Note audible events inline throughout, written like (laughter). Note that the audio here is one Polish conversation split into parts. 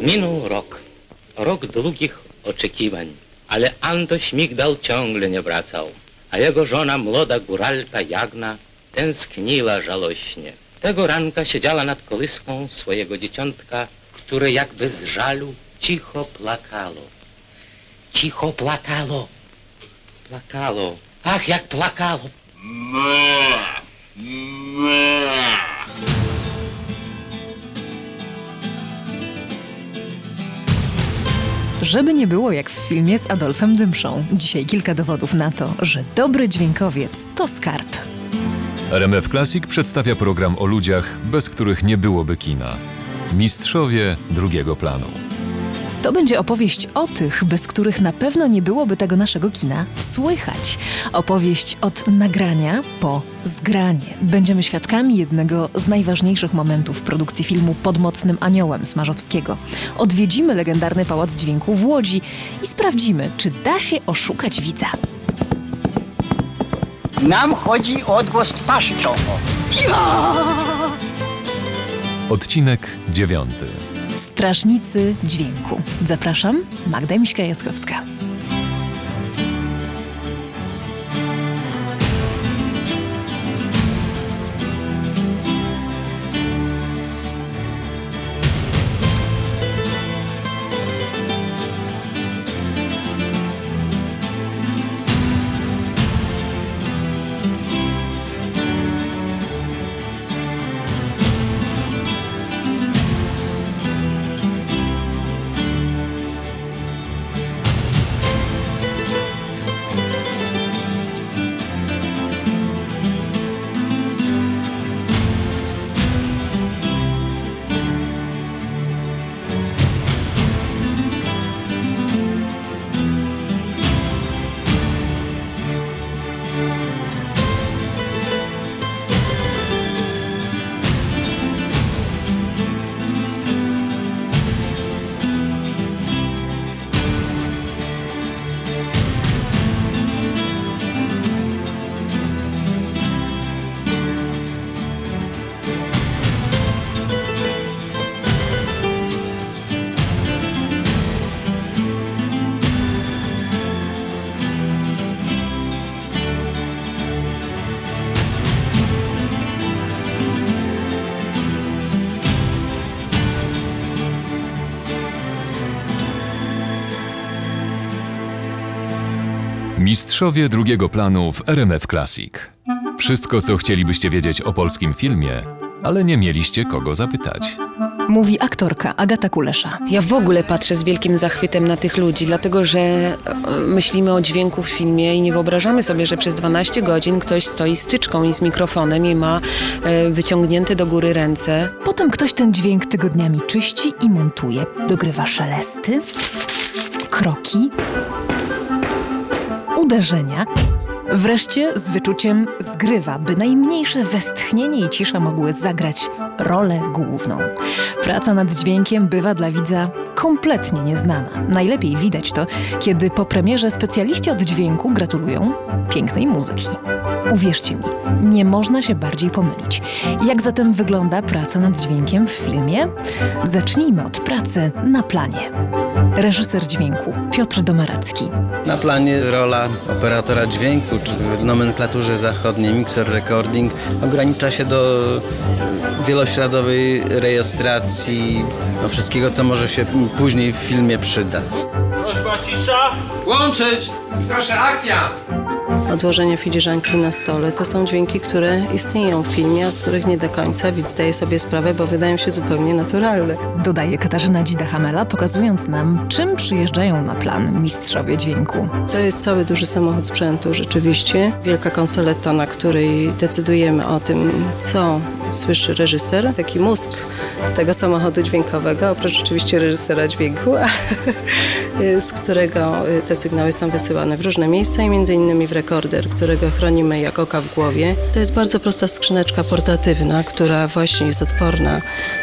Minął rok. Rok długich oczekiwań. Ale Antoś Migdal ciągle nie wracał. A jego żona, młoda góralka Jagna, tęskniła żałośnie. Tego ranka siedziała nad kolyską swojego dzieciątka, które jakby z żalu cicho plakało. Cicho plakało. Plakało. Ach, jak plakało. Żeby nie było jak w filmie z Adolfem Dymszą. Dzisiaj kilka dowodów na to, że dobry dźwiękowiec to skarb. RMF Classic przedstawia program o ludziach, bez których nie byłoby kina. Mistrzowie drugiego planu. To będzie opowieść o tych, bez których na pewno nie byłoby tego naszego kina słychać. Opowieść od nagrania po zgranie. Będziemy świadkami jednego z najważniejszych momentów produkcji filmu Pod mocnym aniołem Smarzowskiego. Odwiedzimy legendarny Pałac Dźwięku w Łodzi i sprawdzimy, czy da się oszukać widza. Nam chodzi o odgłos paszczowo. Odcinek dziewiąty. Strażnicy dźwięku. Zapraszam, Magda Miśka-Jackowska. Mistrzowie drugiego planu w RMF Classic. Wszystko, co chcielibyście wiedzieć o polskim filmie, ale nie mieliście kogo zapytać. Mówi aktorka Agata Kulesza. Ja w ogóle patrzę z wielkim zachwytem na tych ludzi, dlatego że e, myślimy o dźwięku w filmie i nie wyobrażamy sobie, że przez 12 godzin ktoś stoi z tyczką i z mikrofonem i ma e, wyciągnięte do góry ręce. Potem ktoś ten dźwięk tygodniami czyści i montuje. Dogrywa szelesty, kroki, uderzenia. Wreszcie z wyczuciem zgrywa, by najmniejsze westchnienie i cisza mogły zagrać rolę główną. Praca nad dźwiękiem bywa dla widza kompletnie nieznana. Najlepiej widać to, kiedy po premierze specjaliści od dźwięku gratulują pięknej muzyki. Uwierzcie mi, nie można się bardziej pomylić. Jak zatem wygląda praca nad dźwiękiem w filmie? Zacznijmy od pracy na planie. Reżyser dźwięku Piotr Domaracki. Na planie rola operatora dźwięku, czy w nomenklaturze zachodniej mixer recording ogranicza się do wielośladowej rejestracji no, wszystkiego, co może się później w filmie przydać. Prośba cisza. Łączyć! Proszę, akcja! Odłożenie filiżanki na stole to są dźwięki, które istnieją w filmie, a z których nie do końca widz zdaje sobie sprawę, bo wydają się zupełnie naturalne. Dodaje Katarzyna Dzida-Hamela, pokazując nam, czym przyjeżdżają na plan mistrzowie dźwięku. To jest cały duży samochód sprzętu, rzeczywiście. Wielka konsoletta, na której decydujemy o tym, co słyszy reżyser. Taki mózg tego samochodu dźwiękowego, oprócz oczywiście reżysera dźwięku, (laughs) z którego te sygnały są wysyłane w różne miejsca i między innymi w rekorder, którego chronimy jak oka w głowie. To jest bardzo prosta skrzyneczka portatywna, która właśnie jest odporna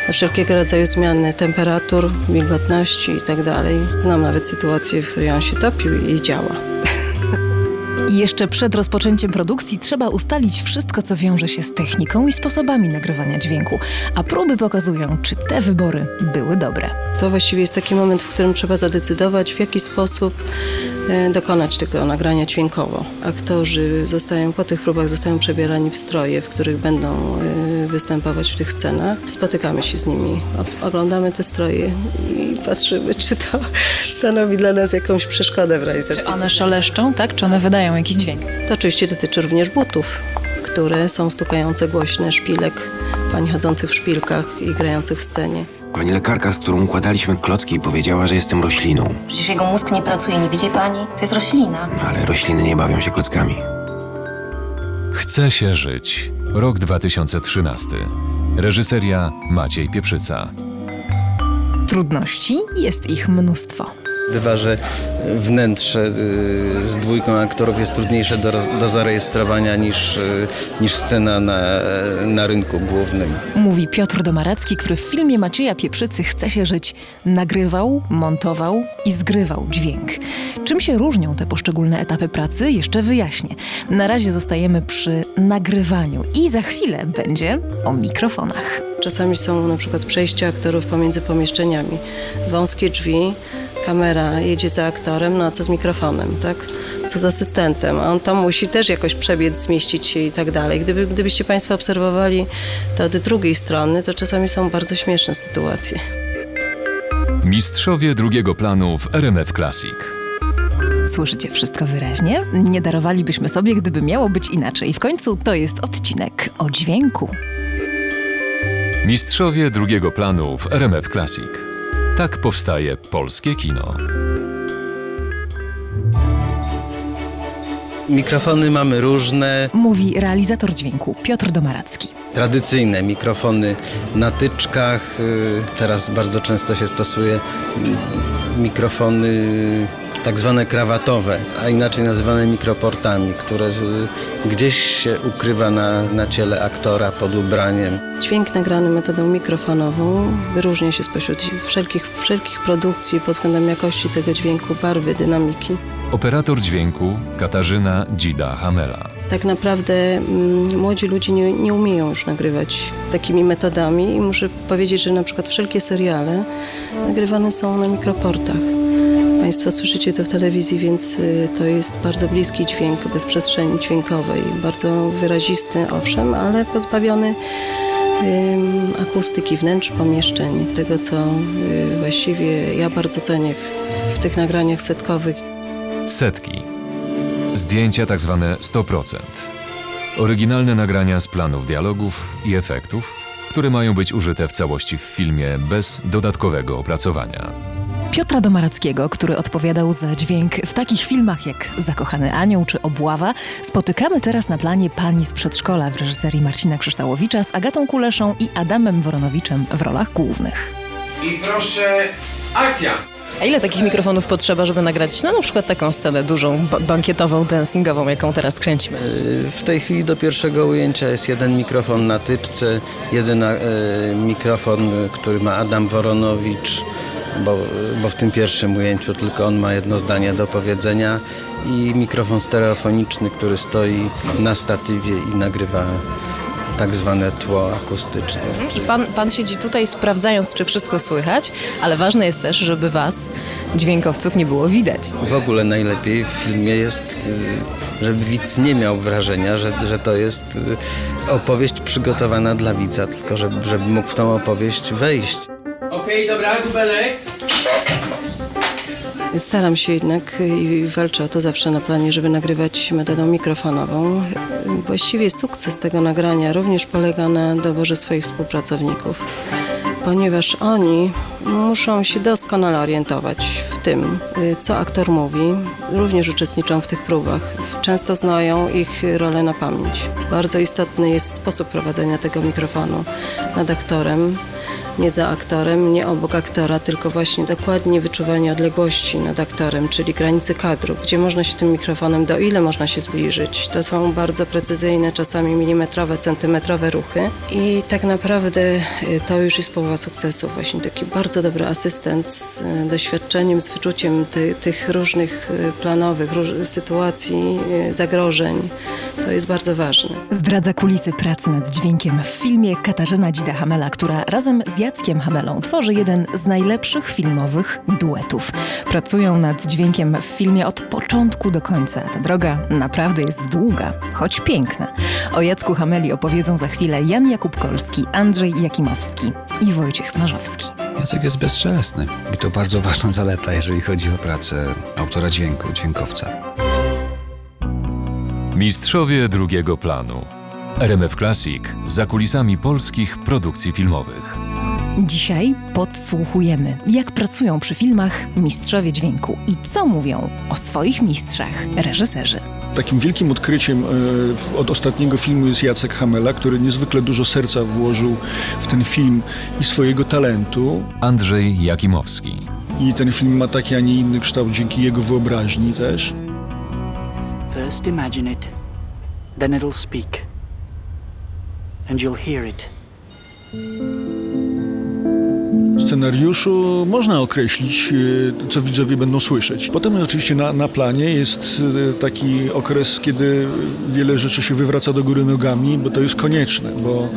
na wszelkiego rodzaju zmiany temperatur, wilgotności itd. Znam nawet sytuację, w której on się topił i działa. (laughs) Jeszcze przed rozpoczęciem produkcji trzeba ustalić wszystko, co wiąże się z techniką i sposobami nagrywania dźwięku, a próby pokazują, czy te wybory były dobre. To właściwie jest taki moment, w którym trzeba zadecydować, w jaki sposób e, dokonać tego nagrania dźwiękowo. Aktorzy zostają po tych próbach zostają przebierani w stroje, w których będą e, występować w tych scenach. Spotykamy się z nimi, oglądamy te stroje i patrzymy, czy to stanowi dla nas jakąś przeszkodę w realizacji. Czy one szeleszczą, tak? Czy one wydają jakiś dźwięk? To oczywiście dotyczy również butów, które są stukające głośne, szpilek, pań chodzących w szpilkach i grających w scenie. Pani lekarka, z którą układaliśmy klocki, powiedziała, że jestem rośliną. Przecież jego mózg nie pracuje, nie widzi pani? To jest roślina. Ale rośliny nie bawią się klockami. Chce się żyć. Rok 2013. Reżyseria Maciej Pieprzyca. Trudności jest ich mnóstwo. Bywa, że wnętrze y, z dwójką aktorów jest trudniejsze do, do zarejestrowania niż, y, niż scena na, na rynku głównym. Mówi Piotr Domaracki, który w filmie Macieja Pieprzycy Chce się żyć nagrywał, montował i zgrywał dźwięk. Czym się różnią te poszczególne etapy pracy, jeszcze wyjaśnię. Na razie zostajemy przy nagrywaniu i za chwilę będzie o mikrofonach. Czasami są na przykład przejścia aktorów pomiędzy pomieszczeniami, wąskie drzwi, kamera jedzie za aktorem, no a co z mikrofonem, tak? Co z asystentem? A on tam musi też jakoś przebiec, zmieścić się i tak dalej. Gdyby, gdybyście Państwo obserwowali to od drugiej strony, to czasami są bardzo śmieszne sytuacje. Mistrzowie drugiego planu w RMF Classic. Słyszycie wszystko wyraźnie? Nie darowalibyśmy sobie, gdyby miało być inaczej. W końcu to jest odcinek o dźwięku. Mistrzowie drugiego planu w RMF Classic. Tak powstaje polskie kino. Mikrofony mamy różne, Mówi realizator dźwięku Piotr Domaracki. tradycyjne mikrofony na tyczkach. y, Teraz bardzo często się stosuje mm, mikrofony tak zwane krawatowe, a inaczej nazywane mikroportami, które y, gdzieś się ukrywa na, na ciele aktora pod ubraniem. Dźwięk nagrany metodą mikrofonową wyróżnia się spośród wszelkich, wszelkich produkcji pod względem jakości tego dźwięku, barwy, dynamiki. Operator dźwięku Katarzyna Dzida-Hamela. Tak naprawdę mm, młodzi ludzie nie, nie umieją już nagrywać takimi metodami i muszę powiedzieć, że na przykład wszelkie seriale nagrywane są na mikroportach. Państwo słyszycie to w telewizji, więc y, to jest bardzo bliski dźwięk bez przestrzeni dźwiękowej, bardzo wyrazisty, owszem, ale pozbawiony akustyki wnętrz pomieszczeń, tego co y, właściwie ja bardzo cenię w, w tych nagraniach setkowych. Setki. Zdjęcia tak zwane 100%. Oryginalne nagrania z planów dialogów i efektów, które mają być użyte w całości w filmie bez dodatkowego opracowania. Piotra Domarackiego, który odpowiadał za dźwięk w takich filmach jak Zakochany Anioł czy Obława, spotykamy teraz na planie Pani z przedszkola w reżyserii Marcina Krzyształowicza z Agatą Kuleszą i Adamem Woronowiczem w rolach głównych. I proszę, akcja! A ile takich mikrofonów potrzeba, żeby nagrać no, na przykład taką scenę dużą, ba- bankietową, dancingową, jaką teraz kręcimy? Y, W tej chwili do pierwszego ujęcia jest jeden mikrofon na tyczce, jeden e, mikrofon, który ma Adam Woronowicz, bo, bo w tym pierwszym ujęciu tylko on ma jedno zdanie do powiedzenia i mikrofon stereofoniczny, który stoi na statywie i nagrywa tak zwane tło akustyczne. I pan, pan siedzi tutaj sprawdzając, czy wszystko słychać, ale ważne jest też, żeby was, dźwiękowców, nie było widać. W ogóle najlepiej w filmie jest, żeby widz nie miał wrażenia, że, że to jest y, opowieść przygotowana dla widza, tylko żeby, żeby mógł w tą opowieść wejść. Okej, dobra, dubelek. Staram się jednak i walczę o to zawsze na planie, żeby nagrywać metodą mikrofonową. Właściwie sukces tego nagrania również polega na doborze swoich współpracowników, ponieważ oni muszą się doskonale orientować w tym, y, co aktor mówi. Również uczestniczą w tych próbach. Często znają ich rolę na pamięć. Bardzo istotny jest sposób prowadzenia tego mikrofonu nad aktorem nie za aktorem, nie obok aktora, tylko właśnie dokładnie wyczuwanie odległości nad aktorem, czyli granicy kadru, gdzie można się tym mikrofonem, do ile można się zbliżyć. To są bardzo precyzyjne, czasami milimetrowe, centymetrowe ruchy i tak naprawdę y, to już jest połowa sukcesu. Właśnie taki bardzo dobry asystent z y, doświadczeniem, z wyczuciem ty, tych różnych y, planowych róż, sytuacji, zagrożeń. To jest bardzo ważne. Zdradza kulisy pracy nad dźwiękiem w filmie Katarzyna Dzida-Hamela, która razem z Jackiem Hamelą tworzy jeden z najlepszych filmowych duetów. Pracują nad dźwiękiem w filmie od początku do końca. Ta droga naprawdę jest długa, choć piękna. O Jacku Hameli opowiedzą za chwilę Jan Jakubkolski, Andrzej Jakimowski i Wojciech Smarzowski. Jacek jest bezszelestny i to bardzo ważna zaleta, jeżeli chodzi o pracę autora dźwięku, dźwiękowca. Mistrzowie drugiego planu. RMF Classic za kulisami polskich produkcji filmowych. Dzisiaj podsłuchujemy, jak pracują przy filmach mistrzowie dźwięku i co mówią o swoich mistrzach reżyserzy. Takim wielkim odkryciem e, od ostatniego filmu jest Jacek Hamela, który niezwykle dużo serca włożył w ten film i swojego talentu. Andrzej Jakimowski. I ten film ma taki, a nie inny kształt dzięki jego wyobraźni też. First imagine it, then it'll speak. And you'll hear it. Scenariuszu można określić, e, co widzowie będą słyszeć. Potem oczywiście na, na planie jest e, taki okres, kiedy wiele rzeczy się wywraca do góry nogami, bo to jest konieczne, bo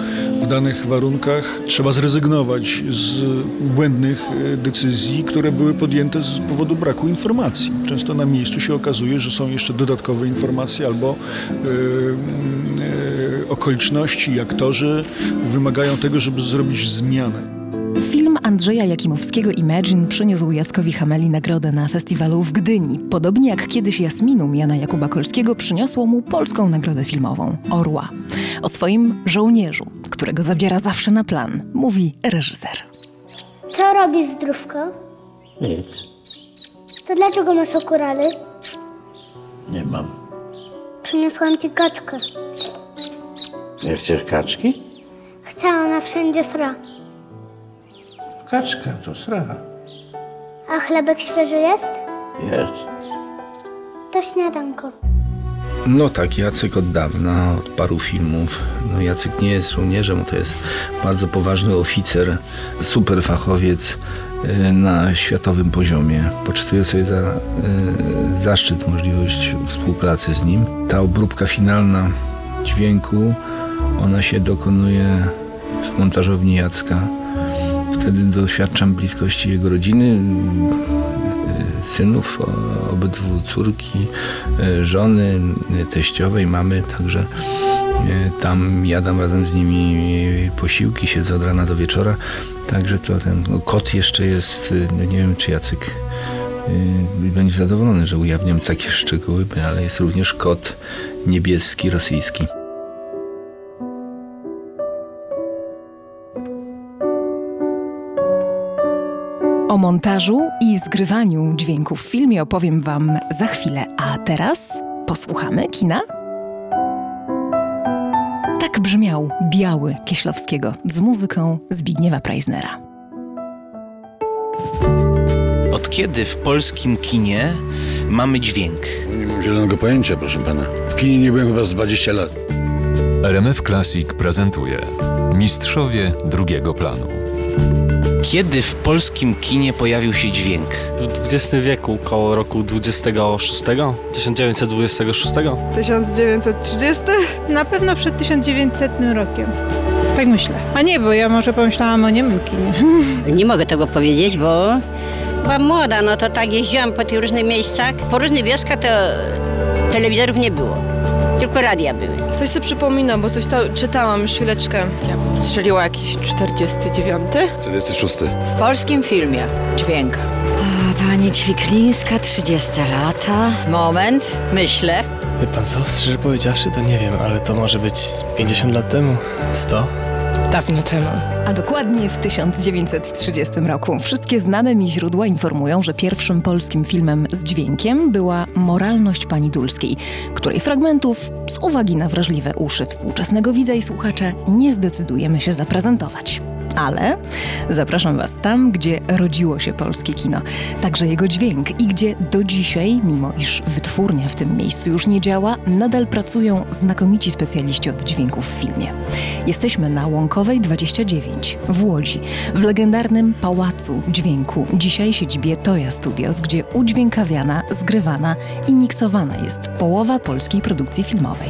w danych warunkach trzeba zrezygnować z błędnych e, decyzji, które były podjęte z powodu braku informacji. Często na miejscu się okazuje, że są jeszcze dodatkowe informacje albo yy, yy, okoliczności aktorzy wymagają tego, żeby zrobić zmianę. Andrzeja Jakimowskiego Imagine przyniósł Jackowi Hameli nagrodę na festiwalu w Gdyni. Podobnie jak kiedyś Jasminum Jana Jakuba Kolskiego przyniosło mu polską nagrodę filmową Orła. O swoim żołnierzu, którego zabiera zawsze na plan, mówi reżyser. Co robi zdrówko? Nic, To dlaczego masz okulary? nie mam. Przyniosłam ci kaczkę. Nie chcesz kaczki? Chcę, ona wszędzie sra. Kaczka to sra. A chlebek świeży jest? Jest. To śniadanko. No tak, Jacek od dawna, od paru filmów. No Jacek nie jest żołnierzem, to jest bardzo poważny oficer, super fachowiec y, na światowym poziomie. Poczytuję sobie za y, zaszczyt możliwość współpracy z nim. Ta obróbka finalna dźwięku, ona się dokonuje w montażowni Jacka. Wtedy doświadczam bliskości jego rodziny, y, synów, obydwu córki, y, żony, y, teściowej, mamy, także tam jadam razem z nimi posiłki, siedzę od rana do wieczora, także to ten no, kot jeszcze jest, no nie wiem czy Jacek będzie zadowolony, że ujawniam takie szczegóły, ale jest również kot niebieski, rosyjski. O montażu i zgrywaniu dźwięków w filmie opowiem Wam za chwilę, a teraz posłuchamy kina. Tak brzmiał Biały Kieślowskiego z muzyką Zbigniewa Preisnera. Od kiedy w polskim kinie mamy dźwięk? Nie mam zielonego pojęcia, proszę pana. W kinie nie byłem chyba z 20 lat. RMF Classic prezentuje Mistrzowie drugiego planu. Kiedy w polskim kinie pojawił się dźwięk? W XX wieku, koło roku 26, 1926. 1930? Na pewno przed 1900 rokiem. Tak myślę. A nie, bo ja może pomyślałam o niemym kinie. (laughs) Nie mogę tego powiedzieć, bo byłam młoda, no to tak jeździłam po tych różnych miejscach. Po różnych wioskach to telewizorów nie było, tylko radia były. Coś sobie przypominam, bo coś to czytałam już chwileczkę. Ja bym strzeliła jakiś 49. 46. W polskim filmie dźwięk. Pani Ćwiklińska, 30 lata. Moment, myślę. Wie pan co, szczerze powiedziawszy, to nie wiem, ale to może być z 50 lat temu, 100. Dawno temu. A dokładnie w 1930 roku wszystkie znane mi źródła informują, że pierwszym polskim filmem z dźwiękiem była Moralność Pani Dulskiej, której fragmentów z uwagi na wrażliwe uszy współczesnego widza i słuchacza nie zdecydujemy się zaprezentować. Ale zapraszam Was tam, gdzie rodziło się polskie kino, także jego dźwięk i gdzie do dzisiaj, mimo iż wytwórnia w tym miejscu już nie działa, nadal pracują znakomici specjaliści od dźwięków w filmie. Jesteśmy na Łąkowej 29 w Łodzi, w legendarnym Pałacu Dźwięku, dzisiaj siedzibie Toya Studios, gdzie udźwiękawiana, zgrywana i miksowana jest połowa polskiej produkcji filmowej.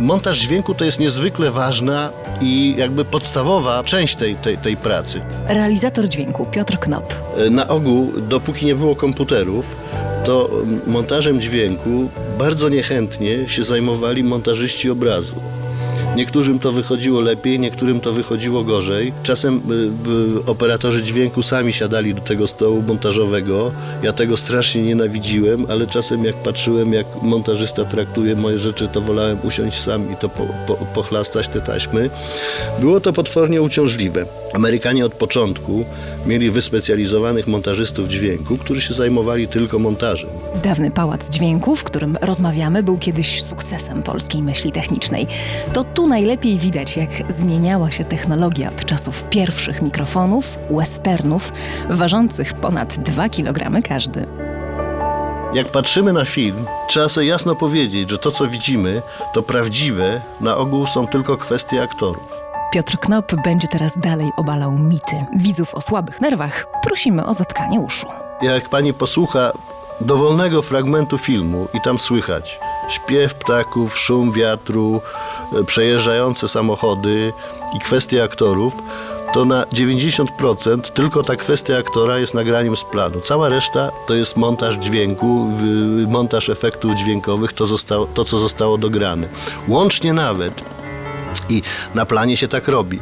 Montaż dźwięku to jest niezwykle ważna i jakby podstawowa część tej, tej, tej pracy. Realizator dźwięku Piotr Knop. Na ogół, dopóki nie było komputerów, to montażem dźwięku bardzo niechętnie się zajmowali montażyści obrazu. Niektórym to wychodziło lepiej, niektórym to wychodziło gorzej. Czasem y, y, operatorzy dźwięku sami siadali do tego stołu montażowego. Ja tego strasznie nienawidziłem, ale czasem jak patrzyłem, jak montażysta traktuje moje rzeczy, to wolałem usiąść sam i to po, po, pochlastać te taśmy. Było to potwornie uciążliwe. Amerykanie od początku mieli wyspecjalizowanych montażystów dźwięku, którzy się zajmowali tylko montażem. Dawny pałac dźwięku, w którym rozmawiamy, był kiedyś sukcesem polskiej myśli technicznej. To tu najlepiej widać, jak zmieniała się technologia od czasów pierwszych mikrofonów, westernów, ważących ponad 2 kg każdy. Jak patrzymy na film, trzeba sobie jasno powiedzieć, że to, co widzimy, to prawdziwe, na ogół są tylko kwestie aktorów. Piotr Knop będzie teraz dalej obalał mity. Widzów o słabych nerwach prosimy o zatkanie uszu. Jak pani posłucha dowolnego fragmentu filmu i tam słychać śpiew ptaków, szum wiatru, przejeżdżające samochody i kwestie aktorów, to na 90% tylko ta kwestia aktora jest nagraniem z planu. Cała reszta to jest montaż dźwięku, montaż efektów dźwiękowych, to, zostało, to co zostało dograne. Łącznie nawet i na planie się tak robi,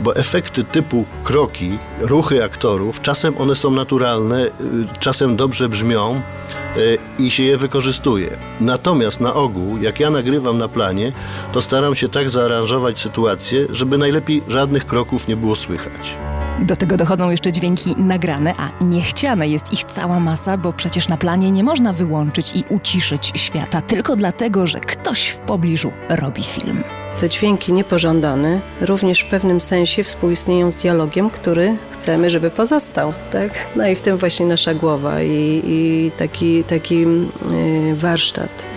bo efekty typu kroki, ruchy aktorów, czasem one są naturalne, y, czasem dobrze brzmią y, i się je wykorzystuje. Natomiast na ogół, jak ja nagrywam na planie, to staram się tak zaaranżować sytuację, żeby najlepiej żadnych kroków nie było słychać. Do tego dochodzą jeszcze dźwięki nagrane, a niechciane jest ich cała masa, bo przecież na planie nie można wyłączyć i uciszyć świata tylko dlatego, że ktoś w pobliżu robi film. Te dźwięki niepożądane również w pewnym sensie współistnieją z dialogiem, który chcemy, żeby pozostał. Tak? No i w tym właśnie nasza głowa i, i taki, taki yy, warsztat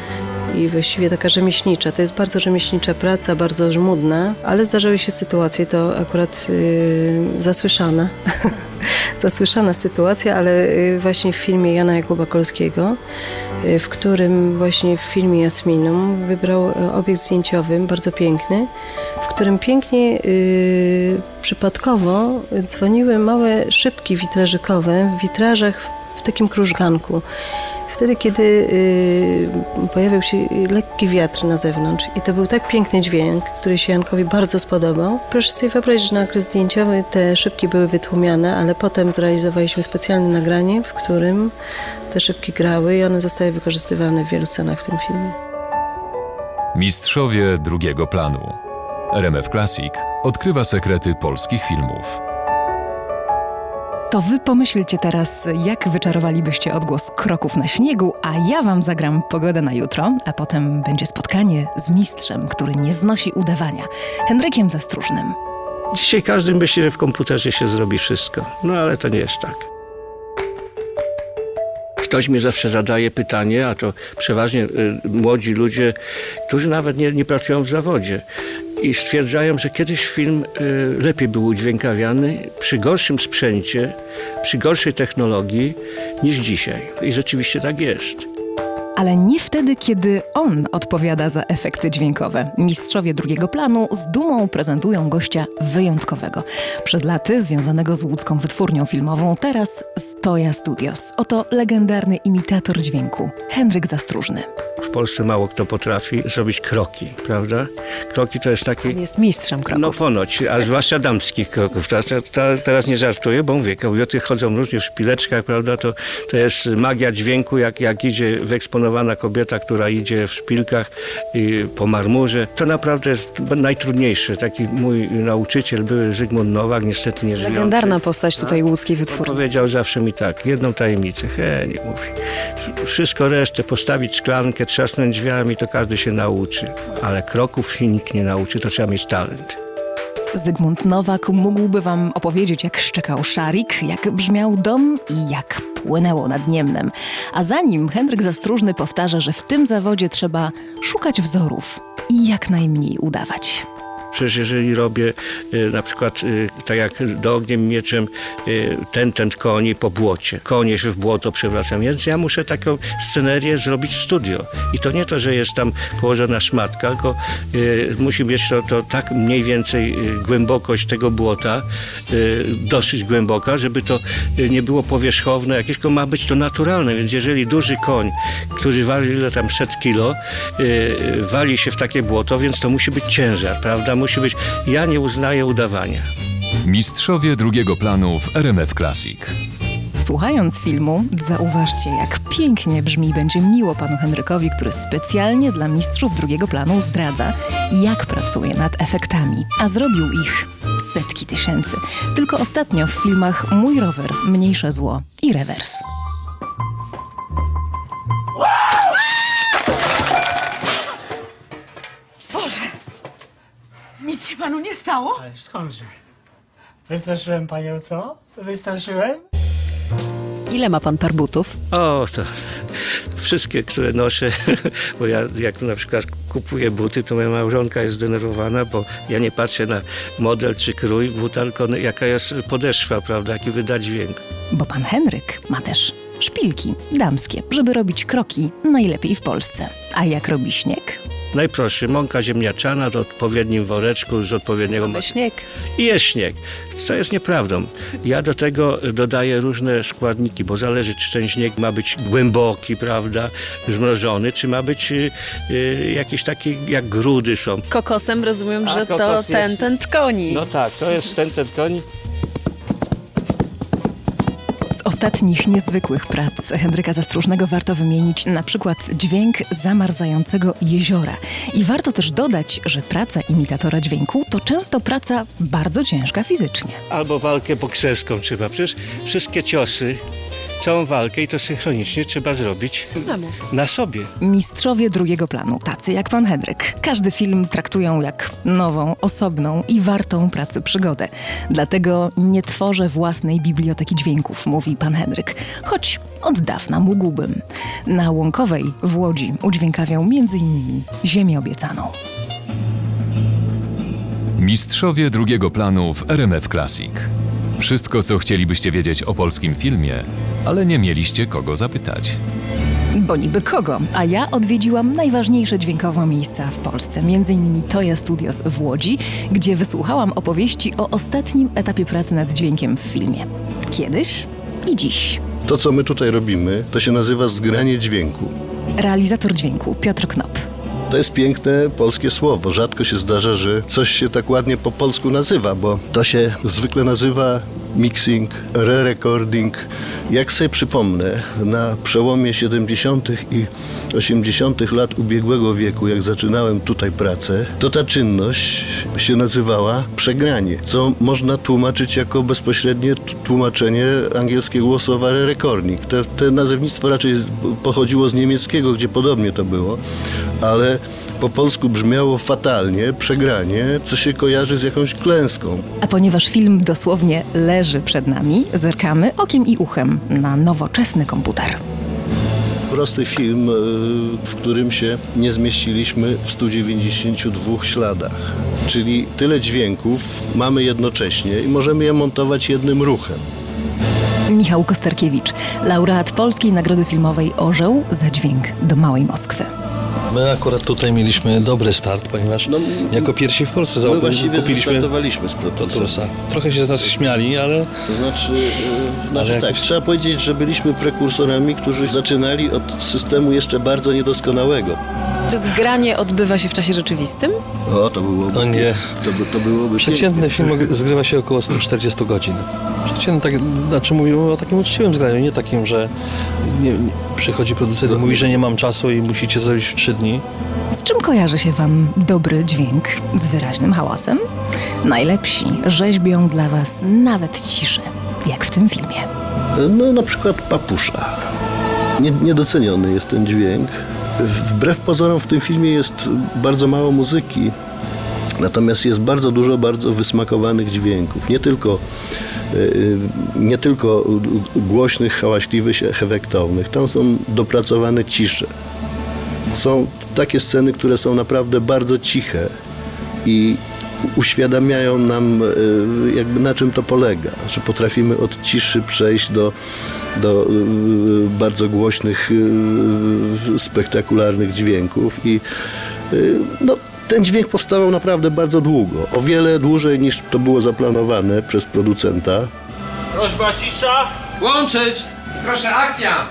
i właściwie taka rzemieślnicza. To jest bardzo rzemieślnicza praca, bardzo żmudna, ale zdarzały się sytuacje, to akurat yy, zasłyszana, (laughs) zasłyszana sytuacja, ale yy, właśnie w filmie Jana Jakuba Kolskiego, yy, w którym właśnie w filmie Jasminum wybrał y, obiekt zdjęciowy, bardzo piękny, w którym pięknie yy, przypadkowo dzwoniły małe szybki witrażykowe w witrażach w takim krużganku wtedy, kiedy y, pojawił się lekki wiatr na zewnątrz i to był tak piękny dźwięk, który się Jankowi bardzo spodobał. Proszę sobie wyobrazić, że na okres zdjęciowy te szybki były wytłumiane, ale potem zrealizowaliśmy specjalne nagranie, w którym te szybki grały i one zostały wykorzystywane w wielu scenach w tym filmie. Mistrzowie drugiego planu. RMF Classic odkrywa sekrety polskich filmów. To wy pomyślcie teraz, jak wyczarowalibyście odgłos kroków na śniegu, a ja wam zagram pogodę na jutro, a potem będzie spotkanie z mistrzem, który nie znosi udawania, Henrykiem Zastróżnym. Dzisiaj każdy myśli, że w komputerze się zrobi wszystko, no ale to nie jest tak. Ktoś mi zawsze zadaje pytanie, a to przeważnie y, młodzi ludzie, którzy nawet nie, nie pracują w zawodzie i stwierdzają, że kiedyś film y, lepiej był udźwiękawiany przy gorszym sprzęcie, przy gorszej technologii niż dzisiaj. I rzeczywiście tak jest. Ale nie wtedy, kiedy on odpowiada za efekty dźwiękowe. Mistrzowie drugiego planu z dumą prezentują gościa wyjątkowego. Przed laty związanego z łódzką wytwórnią filmową, teraz Stoja Studios. Oto legendarny imitator dźwięku, Henryk Zastróżny. W Polsce mało kto potrafi zrobić kroki, prawda? Kroki to jest taki... On jest mistrzem kroków. No ponoć, a zwłaszcza damskich kroków. Ta, ta, ta, teraz nie żartuję, bo mówię, kobiety chodzą różnie w szpileczkach, prawda? To, to jest magia dźwięku, jak, jak idzie wyeksponowana kobieta, która idzie w szpilkach i po marmurze. To naprawdę jest najtrudniejsze. Taki mój nauczyciel, były Zygmunt Nowak, niestety nie żyjący. Legendarna postać tutaj łódzkiej wytwórni. Powiedział zawsze mi tak, jedną tajemnicę. He, nie mówi. Wszystko resztę, postawić szklankę, trzasnąć drzwiami, to każdy się nauczy. Ale kroków się nikt nie nauczy, to trzeba mieć talent. Zygmunt Nowak mógłby wam opowiedzieć, jak szczekał szarik, jak brzmiał dom i jak płynęło nad Niemnem. A za nim Henryk Zastróżny powtarza, że w tym zawodzie trzeba szukać wzorów i jak najmniej udawać. Przecież jeżeli robię y, na przykład y, tak jak do ogniem mieczem y, ten, ten koni po błocie. Konie się w błoto przewracam, więc ja muszę taką scenerię zrobić w studio. I to nie to, że jest tam położona szmatka, tylko musi mieć to, to tak mniej więcej głębokość tego błota, dosyć głęboka, żeby to nie było powierzchowne jakieś, tylko ma być to naturalne. Więc jeżeli duży koń, który waży tam set kilo, wali się w takie błoto, więc to musi być ciężar, prawda? Musi być, ja nie uznaję udawania. Mistrzowie drugiego planu w RMF Classic. Słuchając filmu, zauważcie, jak pięknie brzmi i będzie miło panu Henrykowi, który specjalnie dla mistrzów drugiego planu zdradza, jak pracuje nad efektami, a zrobił ich setki tysięcy. Tylko ostatnio w filmach Mój rower, Mniejsze zło i Rewers. Nic się panu nie stało? Ale skądże? Wystraszyłem panią, co? Wystraszyłem? Ile ma pan par butów? O, to wszystkie, które noszę, (laughs) bo ja jak na przykład kupuję buty, to moja małżonka jest zdenerwowana, bo ja nie patrzę na model czy krój buta, tylko jaka jest podeszwa, prawda, jaki wyda dźwięk. Bo pan Henryk ma też szpilki damskie, żeby robić kroki najlepiej w Polsce. A jak robi śnieg? Najprostszy, mąka ziemniaczana w odpowiednim woreczku z odpowiedniego... Mamy śnieg. I jest śnieg. Co jest nieprawdą. Ja do tego dodaję różne składniki, bo zależy, czy ten śnieg ma być głęboki, prawda, zmrożony, czy ma być y, y, jakiś taki, jak grudy są. Kokosem rozumiem, A, że to kokos ten, jest- ten koni. No tak, to jest ten, ten koń. Ostatnich niezwykłych prac Henryka Zastróżnego warto wymienić na przykład dźwięk zamarzającego jeziora. I warto też dodać, że praca imitatora dźwięku to często praca bardzo ciężka fizycznie. Albo walkę bokserską trzeba. Przecież wszystkie ciosy, całą walkę i to synchronicznie trzeba zrobić na sobie. Mistrzowie drugiego planu, tacy jak pan Henryk. Każdy film traktują jak nową, osobną i wartą pracy przygodę. Dlatego nie tworzę własnej biblioteki dźwięków, mówi pan Henryk. Choć od dawna mógłbym. Na Łąkowej w Łodzi udźwiękawiał m.in. Ziemię obiecaną. Mistrzowie drugiego planu w RMF Classic. Wszystko, co chcielibyście wiedzieć o polskim filmie, ale nie mieliście kogo zapytać. Bo niby kogo? A ja odwiedziłam najważniejsze dźwiękowo miejsca w Polsce, m.in. Toya Studios w Łodzi, gdzie wysłuchałam opowieści o ostatnim etapie pracy nad dźwiękiem w filmie. Kiedyś i dziś. To, co my tutaj robimy, to się nazywa zgranie dźwięku. Realizator dźwięku Piotr Knop. To jest piękne polskie słowo. Rzadko się zdarza, że coś się tak ładnie po polsku nazywa, bo to się zwykle nazywa mixing, re-recording. Jak sobie przypomnę, na przełomie 70. i 80. lat ubiegłego wieku, jak zaczynałem tutaj pracę, to ta czynność się nazywała przegranie, co można tłumaczyć jako bezpośrednie tłumaczenie angielskiego słowa re-recording. Te, te nazewnictwo raczej pochodziło z niemieckiego, gdzie podobnie to było, ale po polsku brzmiało fatalnie, przegranie, co się kojarzy z jakąś klęską. A ponieważ film dosłownie leży przed nami, zerkamy okiem i uchem na nowoczesny komputer. Prosty film, y, w którym się nie zmieściliśmy w 192 śladach. Czyli tyle dźwięków mamy jednocześnie i możemy je montować jednym ruchem. Michał Kosterkiewicz, laureat Polskiej Nagrody Filmowej Orzeł za dźwięk do Małej Moskwy. My akurat tutaj mieliśmy dobry start, ponieważ jako pierwsi w Polsce My zaoku- właściwie kupiliśmy wystartowaliśmy z. Protosa. Trochę się z nas śmiali, ale... To znaczy, yy, znaczy Ale tak, jakoś- trzeba powiedzieć, że byliśmy prekursorami, którzy zaczynali od systemu jeszcze bardzo niedoskonałego. Czy zgranie odbywa się w czasie rzeczywistym? O, to byłoby... O nie. To, by, to byłoby Przeciętny film zgrywa się około 140 godzin. Przeciętny, tak, znaczy mówimy o takim uczciwym zgraniu, nie takim, że nie, przychodzi producent i mówi, że nie mam czasu i musicie zrobić w 3 dni. Z czym kojarzy się Wam dobry dźwięk? Z wyraźnym hałasem? Najlepsi rzeźbią dla Was nawet ciszę, jak w tym filmie. No na przykład papusza. Nie, niedoceniony jest ten dźwięk. Wbrew pozorom w tym filmie jest bardzo mało muzyki, Natomiast jest bardzo dużo bardzo wysmakowanych dźwięków. Nie tylko, y, nie tylko głośnych, hałaśliwych, efektownych. Tam są dopracowane cisze. Są takie sceny, które są naprawdę bardzo ciche i uświadamiają nam y, jakby na czym to polega, że potrafimy od ciszy przejść do, do y, bardzo głośnych, y, spektakularnych dźwięków i no, ten dźwięk powstawał naprawdę bardzo długo, o wiele dłużej niż to było zaplanowane przez producenta. Prośba cisza! Łączyć! Proszę, akcja!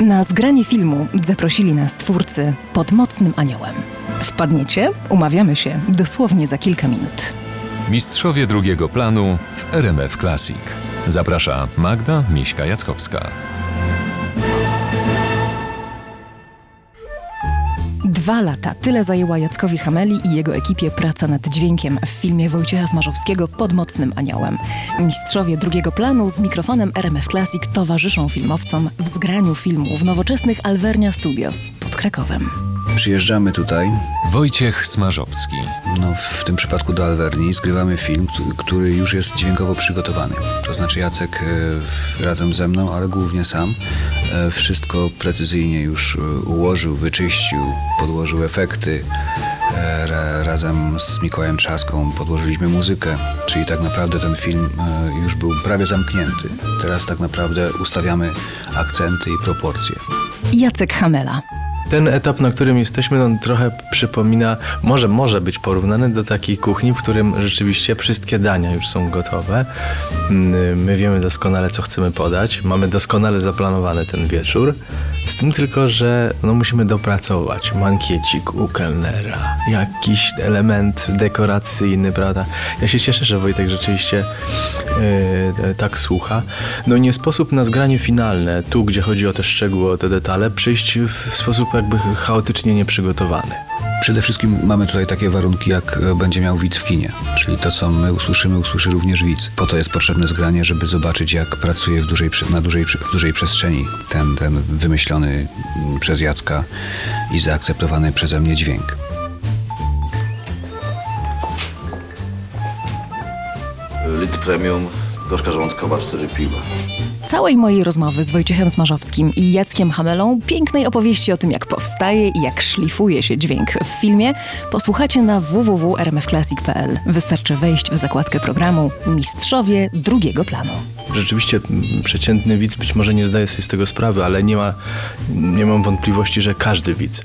Na zgranie filmu zaprosili nas twórcy pod mocnym aniołem. Wpadniecie? Umawiamy się dosłownie za kilka minut. Mistrzowie drugiego planu w RMF Classic. Zaprasza Magda Miśka-Jackowska. Dwa lata tyle zajęła Jackowi Hameli i jego ekipie praca nad dźwiękiem w filmie Wojciecha Smarzowskiego pod mocnym aniołem. Mistrzowie drugiego planu z mikrofonem RMF Classic towarzyszą filmowcom w zgraniu filmu w nowoczesnych Alvernia Studios pod Krakowem. Przyjeżdżamy tutaj. Wojciech Smarzowski. No, w tym przypadku do Alverni zgrywamy film, który już jest dźwiękowo przygotowany. To znaczy Jacek e, razem ze mną, ale głównie sam, e, wszystko precyzyjnie już e, ułożył, wyczyścił, podłożył efekty. Razem z Mikołajem Trzaską podłożyliśmy muzykę, czyli tak naprawdę ten film już był prawie zamknięty. Teraz tak naprawdę ustawiamy akcenty i proporcje. Jacek Hamela ten etap, na którym jesteśmy, on trochę przypomina, może może być porównany do takiej kuchni, w którym rzeczywiście wszystkie dania już są gotowe. Mm, my wiemy doskonale, co chcemy podać. Mamy doskonale zaplanowany ten wieczór. Z tym tylko, że no, musimy dopracować mankiecik u kelnera, jakiś element dekoracyjny, prawda? Ja się cieszę, że Wojtek rzeczywiście yy, tak słucha. No nie sposób na zgranie finalne, tu gdzie chodzi o te szczegóły, o te detale, przyjść w sposób jakby chaotycznie nieprzygotowany. Przede wszystkim mamy tutaj takie warunki, jak e, będzie miał widz w kinie. Czyli to, co my usłyszymy, usłyszy również widz. Po to jest potrzebne zgranie, żeby zobaczyć, jak pracuje w dużej, na dużej, w dużej przestrzeni ten, ten wymyślony mm, przez Jacka i zaakceptowany przeze mnie dźwięk. Litr premium, gorzka żołądkowa, cztery piwa całej mojej rozmowy z Wojciechem Smarzowskim i Jackiem Hamelą, pięknej opowieści o tym, jak powstaje i jak szlifuje się dźwięk w filmie, posłuchacie na www.rmfclassic.pl. Wystarczy wejść w zakładkę programu Mistrzowie drugiego planu. Rzeczywiście przeciętny widz być może nie zdaje sobie z tego sprawy, ale nie, ma, nie mam wątpliwości, że każdy widz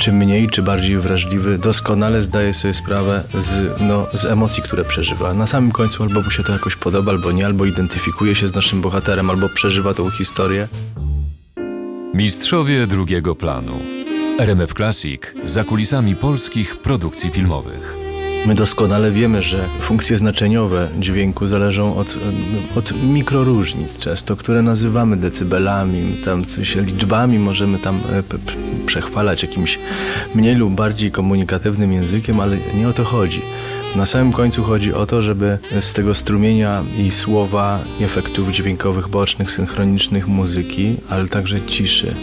czy mniej, czy bardziej wrażliwy, doskonale zdaje sobie sprawę z, no, z emocji, które przeżywa. Na samym końcu albo mu się to jakoś podoba, albo nie, albo identyfikuje się z naszym bohaterem, albo przeżywa tą historię. Mistrzowie drugiego planu. RMF Classic za kulisami polskich produkcji filmowych. My doskonale wiemy, że funkcje znaczeniowe dźwięku zależą od, od mikroróżnic często, które nazywamy decybelami, tam liczbami możemy tam e, przechwalać jakimś mniej lub bardziej komunikatywnym językiem, ale nie o to chodzi. Na samym końcu chodzi o to, żeby z tego strumienia i słowa, efektów dźwiękowych bocznych, synchronicznych, muzyki, ale także ciszy,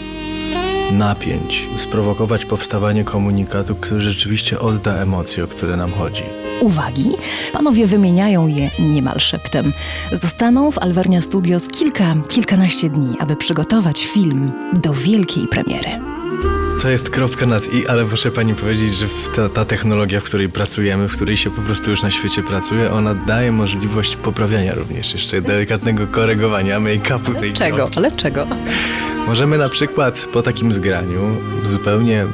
napięć, sprowokować powstawanie komunikatu, który rzeczywiście odda emocje, o które nam chodzi. Uwagi, panowie wymieniają je niemal szeptem. Zostaną w Alvernia Studios kilka, kilkanaście dni, aby przygotować film do wielkiej premiery. To jest kropka nad i, ale muszę pani powiedzieć, że ta, ta, technologia, w której pracujemy, w której się po prostu już na świecie pracuje, ona daje możliwość poprawiania również jeszcze delikatnego korygowania make-upu tej Czego? Kropki. Ale czego? Możemy na przykład po takim zgraniu zupełnie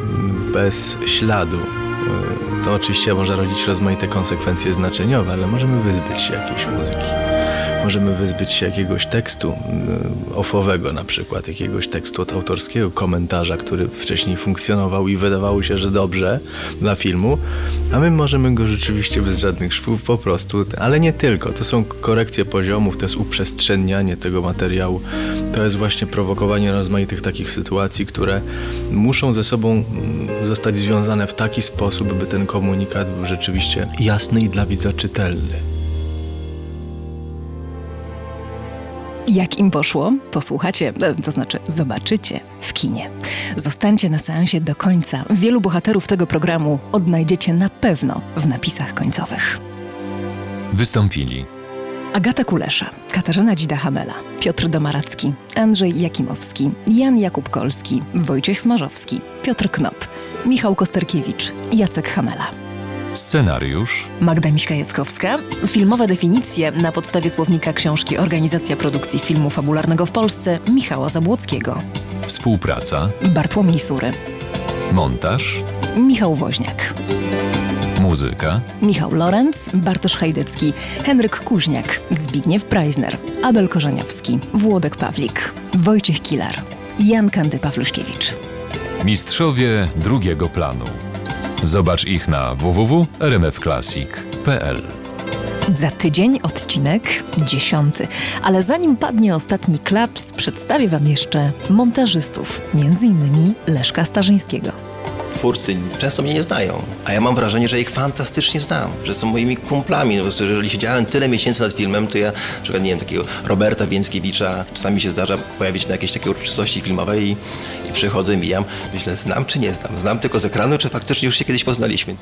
bez śladu e, to oczywiście może rodzić rozmaite konsekwencje znaczeniowe, ale możemy wyzbyć się jakiejś muzyki możemy wyzbyć się jakiegoś tekstu mm, ofowego na przykład, jakiegoś tekstu od autorskiego komentarza, który wcześniej funkcjonował i wydawało się, że dobrze dla filmu, a my możemy go rzeczywiście bez żadnych szwów po prostu, ale nie tylko, to są korekcje poziomów, to jest uprzestrzenianie tego materiału, to jest właśnie prowokowanie rozmaitych takich sytuacji, które muszą ze sobą mm, zostać związane w taki sposób, by ten komunikat był rzeczywiście jasny i dla widza czytelny. Jak im poszło? Posłuchacie, e, to znaczy zobaczycie w kinie. Zostańcie na seansie do końca. Wielu bohaterów tego programu odnajdziecie na pewno w napisach końcowych. Wystąpili Agata Kulesza, Katarzyna Dzida-Hamela, Piotr Domaracki, Andrzej Jakimowski, Jan Jakub Kolski, Wojciech Smarzowski, Piotr Knop, Michał Kosterkiewicz, Jacek Hamela. Scenariusz, Magda Miśka-Jackowska. Filmowe definicje na podstawie słownika książki Organizacja Produkcji Filmu Fabularnego w Polsce Michała Zabłockiego. współpraca, Bartłomiej Sury. montaż, Michał Woźniak. muzyka, Michał Lorenz, Bartosz Hajdecki, Henryk Kuźniak, Zbigniew Preisner, Abel Korzeniowski, Włodek Pawlik, Wojciech Kilar, Jan Kandy Pawluśkiewicz. mistrzowie drugiego planu. Zobacz ich na www.rmfclassic.pl. Za tydzień odcinek dziesiąty. Ale zanim padnie ostatni klaps, przedstawię Wam jeszcze montażystów, między innymi Leszka Starzyńskiego. Twórcy często mnie nie znają, a ja mam wrażenie, że ich fantastycznie znam, że są moimi kumplami. No, jeżeli siedziałem tyle miesięcy nad filmem, to ja, na przykład, nie wiem, takiego Roberta Więckiewicza, czasami się zdarza pojawić na jakiejś takiej uroczystości filmowej i, i przychodzę, mijam, myślę, znam czy nie znam? Znam tylko z ekranu, czy faktycznie już się kiedyś poznaliśmy?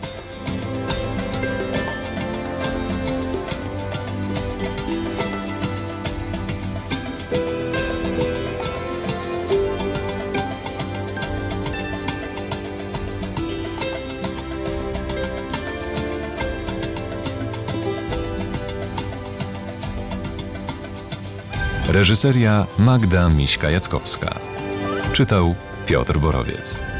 Reżyseria Magda Miśka-Jackowska. Czytał Piotr Borowiec.